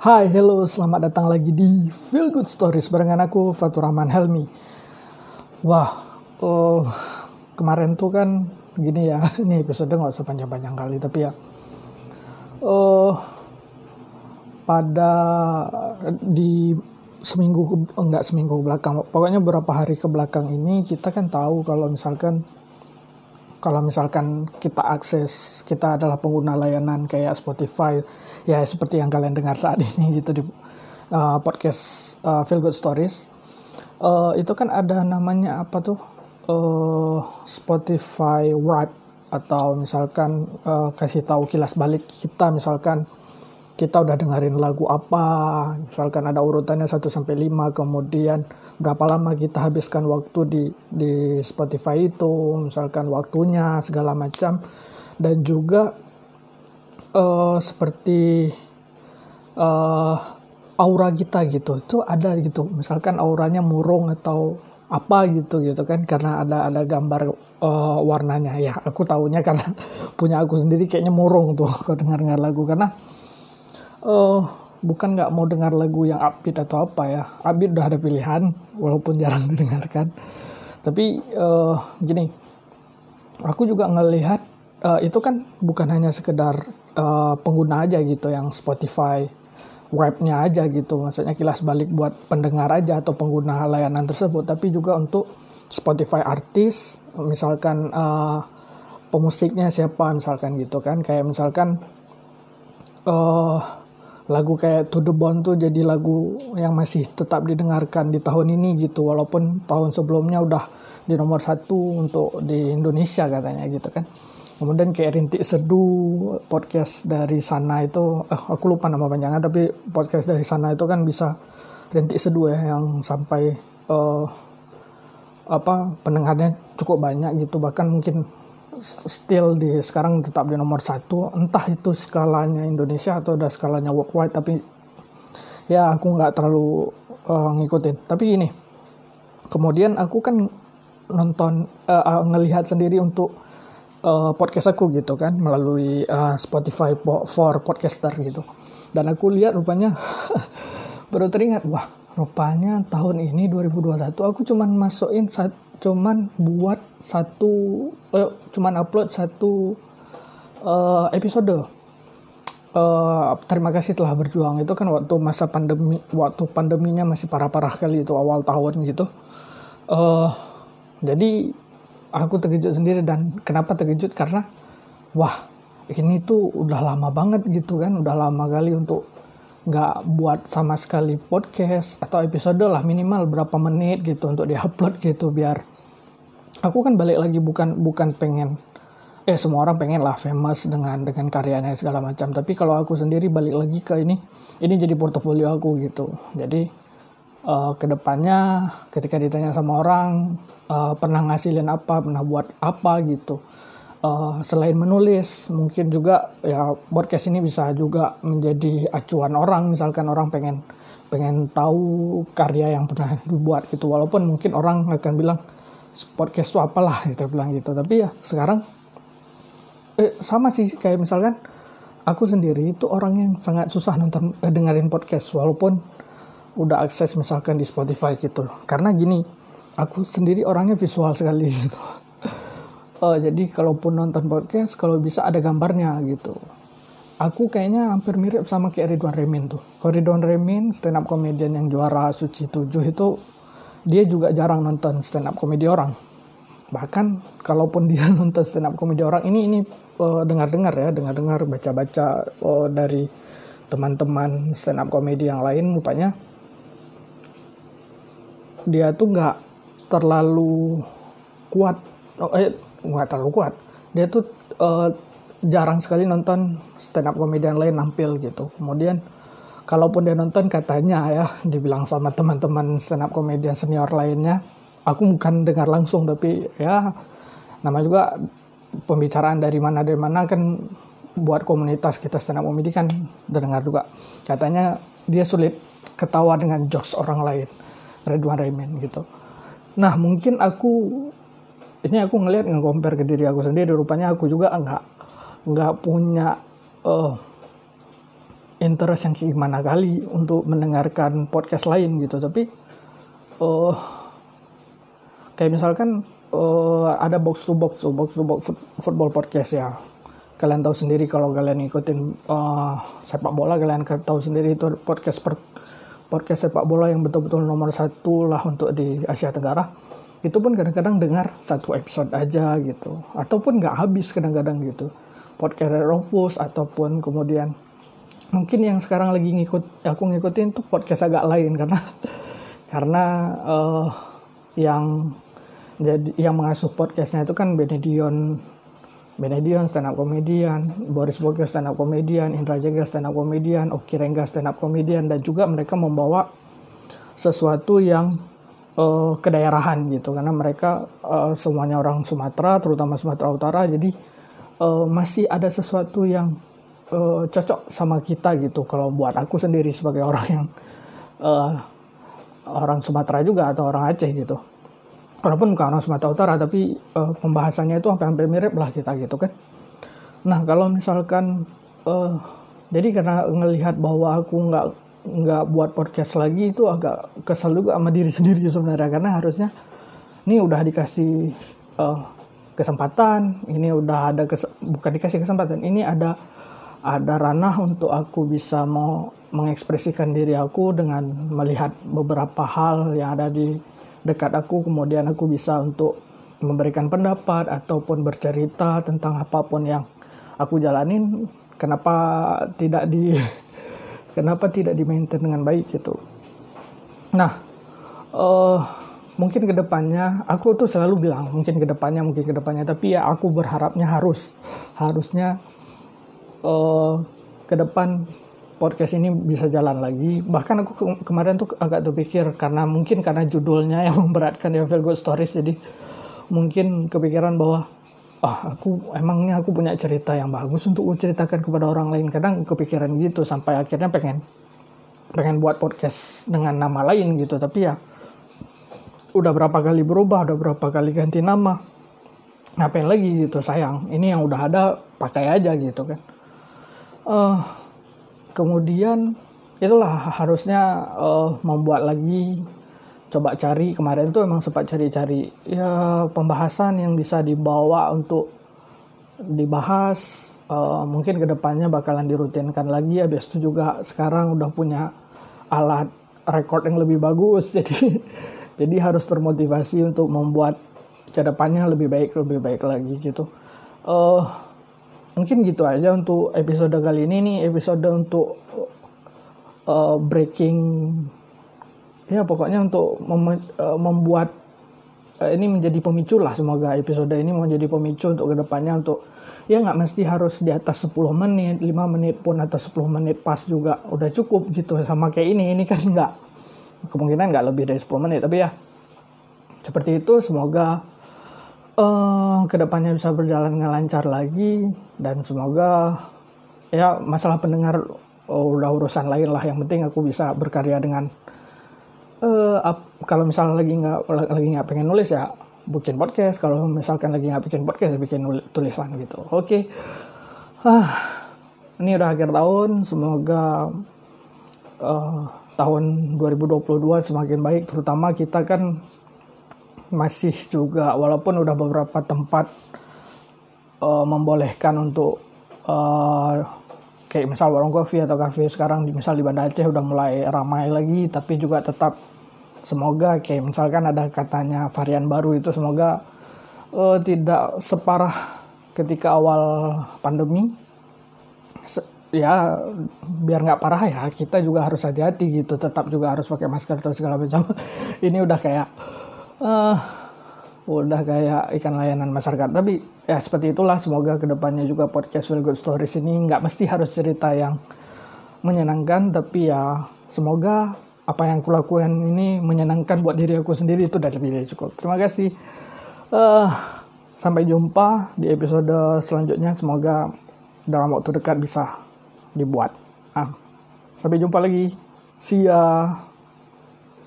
Hai, hello, selamat datang lagi di Feel Good Stories barengan aku Fatur Rahman Helmi. Wah, oh, kemarin tuh kan gini ya, ini episode nggak usah panjang-panjang kali, tapi ya, oh, pada di seminggu enggak seminggu belakang, pokoknya beberapa hari ke belakang ini kita kan tahu kalau misalkan kalau misalkan kita akses kita adalah pengguna layanan kayak Spotify ya seperti yang kalian dengar saat ini gitu di uh, podcast uh, Feel Good Stories. Uh, itu kan ada namanya apa tuh? Uh, Spotify Wrap atau misalkan uh, kasih tahu kilas balik kita misalkan kita udah dengerin lagu apa, misalkan ada urutannya 1 sampai 5, kemudian berapa lama kita habiskan waktu di di Spotify itu, misalkan waktunya segala macam dan juga uh, seperti uh, aura kita gitu. Itu ada gitu. Misalkan auranya murung atau apa gitu gitu kan karena ada ada gambar uh, warnanya ya aku tahunya karena punya aku sendiri kayaknya murung tuh kalau dengar dengar lagu karena uh, bukan nggak mau dengar lagu yang upbeat atau apa ya. Upbeat udah ada pilihan walaupun jarang didengarkan. Tapi uh, gini aku juga ngelihat uh, itu kan bukan hanya sekedar uh, pengguna aja gitu yang Spotify webnya aja gitu. Maksudnya kilas balik buat pendengar aja atau pengguna layanan tersebut. Tapi juga untuk Spotify artis misalkan uh, pemusiknya siapa misalkan gitu kan. Kayak misalkan uh, lagu kayak To The Bone tuh jadi lagu yang masih tetap didengarkan di tahun ini gitu. Walaupun tahun sebelumnya udah di nomor satu untuk di Indonesia katanya gitu kan. Kemudian kayak Rintik Seduh podcast dari sana itu eh, aku lupa nama panjangnya tapi podcast dari sana itu kan bisa Rintik Seduh ya yang sampai uh, apa pendengarnya cukup banyak gitu. Bahkan mungkin still di sekarang tetap di nomor satu. Entah itu skalanya Indonesia atau udah skalanya worldwide tapi ya aku nggak terlalu uh, ngikutin. Tapi ini kemudian aku kan nonton uh, ngelihat sendiri untuk uh, podcast aku gitu kan melalui uh, Spotify for podcaster gitu. Dan aku lihat rupanya baru teringat wah rupanya tahun ini 2021 aku cuman masukin satu cuman buat satu eh, cuman upload satu uh, episode. Uh, terima kasih telah berjuang. Itu kan waktu masa pandemi waktu pandeminya masih parah-parah kali itu awal tahun gitu. Uh, jadi aku terkejut sendiri dan kenapa terkejut? Karena wah ini tuh udah lama banget gitu kan udah lama kali untuk nggak buat sama sekali podcast atau episode lah minimal berapa menit gitu untuk diupload gitu biar aku kan balik lagi bukan bukan pengen eh semua orang pengen lah famous dengan dengan karyanya segala macam. Tapi kalau aku sendiri balik lagi ke ini ini jadi portofolio aku gitu. Jadi uh, ke depannya ketika ditanya sama orang uh, pernah ngasilin apa pernah buat apa gitu uh, selain menulis mungkin juga ya podcast ini bisa juga menjadi acuan orang. Misalkan orang pengen pengen tahu karya yang pernah dibuat gitu. Walaupun mungkin orang akan bilang podcast itu apalah gitu bilang gitu. Tapi ya sekarang eh, sama sih. Kayak misalkan aku sendiri itu orang yang sangat susah nonton eh, dengerin podcast. Walaupun udah akses misalkan di Spotify gitu. Karena gini aku sendiri orangnya visual sekali gitu uh, jadi kalaupun nonton podcast kalau bisa ada gambarnya gitu. Aku kayaknya hampir mirip sama kayak Ridwan Remin tuh. Kalau Ridwan Remin stand up comedian yang juara Suci 7 itu dia juga jarang nonton stand up komedi orang. Bahkan kalaupun dia nonton stand up komedi orang ini ini uh, dengar-dengar ya dengar-dengar baca-baca uh, dari teman-teman stand up komedi yang lain rupanya dia tuh nggak terlalu kuat. Oh, eh nggak terlalu kuat. Dia tuh uh, jarang sekali nonton stand up komedian lain nampil gitu. Kemudian kalaupun dia nonton katanya ya dibilang sama teman-teman stand up komedian senior lainnya aku bukan dengar langsung tapi ya nama juga pembicaraan dari mana dari mana kan buat komunitas kita stand up komedi kan dengar juga. Katanya dia sulit ketawa dengan jokes orang lain Redwan Raymond gitu. Nah mungkin aku ini aku ngelihat nge-compare ke diri aku sendiri rupanya aku juga nggak nggak punya uh, interest yang gimana kali untuk mendengarkan podcast lain gitu. Tapi uh, kayak misalkan uh, ada box to box box to box football podcast ya. Kalian tahu sendiri kalau kalian ikutin uh, sepak bola kalian tahu sendiri itu podcast per, podcast sepak bola yang betul-betul nomor satu lah untuk di Asia Tenggara itu pun kadang-kadang dengar satu episode aja gitu. Ataupun nggak habis kadang-kadang gitu. Podcast Ropus ataupun kemudian mungkin yang sekarang lagi ngikut aku ngikutin tuh podcast agak lain. Karena karena uh, yang jadi yang mengasuh podcastnya itu kan Benedion Benedion stand up comedian, Boris Boger stand up comedian, Indra Jega stand up comedian, Oki Rengga stand up comedian. Dan juga mereka membawa sesuatu yang uh, kedaerahan gitu. Karena mereka uh, semuanya orang Sumatera terutama Sumatera Utara. Jadi uh, masih ada sesuatu yang uh, cocok sama kita gitu. Kalau buat aku sendiri sebagai orang yang uh, orang Sumatera juga atau orang Aceh gitu. Walaupun bukan orang Sumatera Utara tapi uh, pembahasannya itu hampir-hampir mirip lah kita gitu kan. Nah kalau misalkan uh, jadi karena ngelihat bahwa aku nggak nggak buat podcast lagi itu agak kesel juga sama diri sendiri sebenarnya. Karena harusnya ini udah dikasih uh, kesempatan ini udah ada kes bukan dikasih kesempatan ini ada ada ranah untuk aku bisa mau mengekspresikan diri aku dengan melihat beberapa hal yang ada di dekat aku. Kemudian aku bisa untuk memberikan pendapat ataupun bercerita tentang apa pun yang aku jalanin. Kenapa tidak di kenapa tidak di maintain dengan baik gitu nah uh, mungkin ke depannya aku tuh selalu bilang mungkin ke depannya mungkin ke depannya tapi ya aku berharapnya harus harusnya uh, ke depan podcast ini bisa jalan lagi. Bahkan aku ke kemarin tuh agak terpikir karena mungkin karena judulnya yang memberatkan ya Feel Good Stories jadi mungkin kepikiran bahwa ah aku emangnya aku punya cerita yang bagus untuk ceritakan kepada orang lain. Kadang kepikiran gitu sampai akhirnya pengen pengen buat podcast dengan nama lain gitu tapi ya udah berapa kali berubah, udah berapa kali ganti nama. Ngapain lagi gitu sayang. Ini yang udah ada pakai aja gitu kan uh, kemudian itulah harusnya uh, membuat lagi coba cari. Kemarin tuh emang sempat cari-cari ya pembahasan yang bisa dibawa untuk dibahas. Uh, mungkin ke depannya bakalan dirutinkan lagi. Habis itu juga sekarang udah punya alat record yang lebih bagus. Jadi jadi harus termotivasi untuk membuat ke depannya lebih baik lebih baik lagi gitu. Uh, mungkin gitu aja untuk episode kali ini nih. Episode untuk uh, breaking ya pokoknya untuk mem uh, membuat uh, ini menjadi pemicu lah. Semoga episode ini menjadi pemicu untuk ke depannya untuk ya nggak mesti harus di atas 10 menit 5 menit pun atau 10 menit pas juga udah cukup gitu. Sama kayak ini ini kan nggak kemungkinan nggak lebih dari 10 menit. Tapi ya seperti itu semoga uh, ke depannya bisa berjalan dengan lancar lagi. Dan semoga ya masalah pendengar oh, udah urusan lain lah. Yang penting aku bisa berkarya dengan uh, kalau misalnya lagi nggak lagi nggak pengen nulis ya bikin podcast. Kalau misalkan lagi nggak bikin podcast ya bikin tulisan gitu. Oke. Okay. ah ini udah akhir tahun. Semoga uh, tahun 2022 semakin baik. Terutama kita kan masih juga walaupun udah beberapa tempat uh, membolehkan untuk uh, kayak misal warung kopi atau kafe sekarang misal di Banda Aceh udah mulai ramai lagi tapi juga tetap semoga kayak misalkan ada katanya varian baru itu semoga uh, tidak separah ketika awal pandemi Se ya biar nggak parah ya kita juga harus hati-hati gitu tetap juga harus pakai masker atau segala macam ini udah kayak uh, udah kayak ikan layanan masyarakat. Tapi ya seperti itulah. Semoga ke depannya juga podcast Feel Good Stories ini nggak mesti harus cerita yang menyenangkan, tapi ya semoga apa yang kulakukan ini menyenangkan buat diri aku sendiri itu udah lebih dari cukup. Terima kasih. Uh, sampai jumpa di episode selanjutnya. Semoga dalam waktu dekat bisa dibuat. Ah, sampai jumpa lagi. See ya.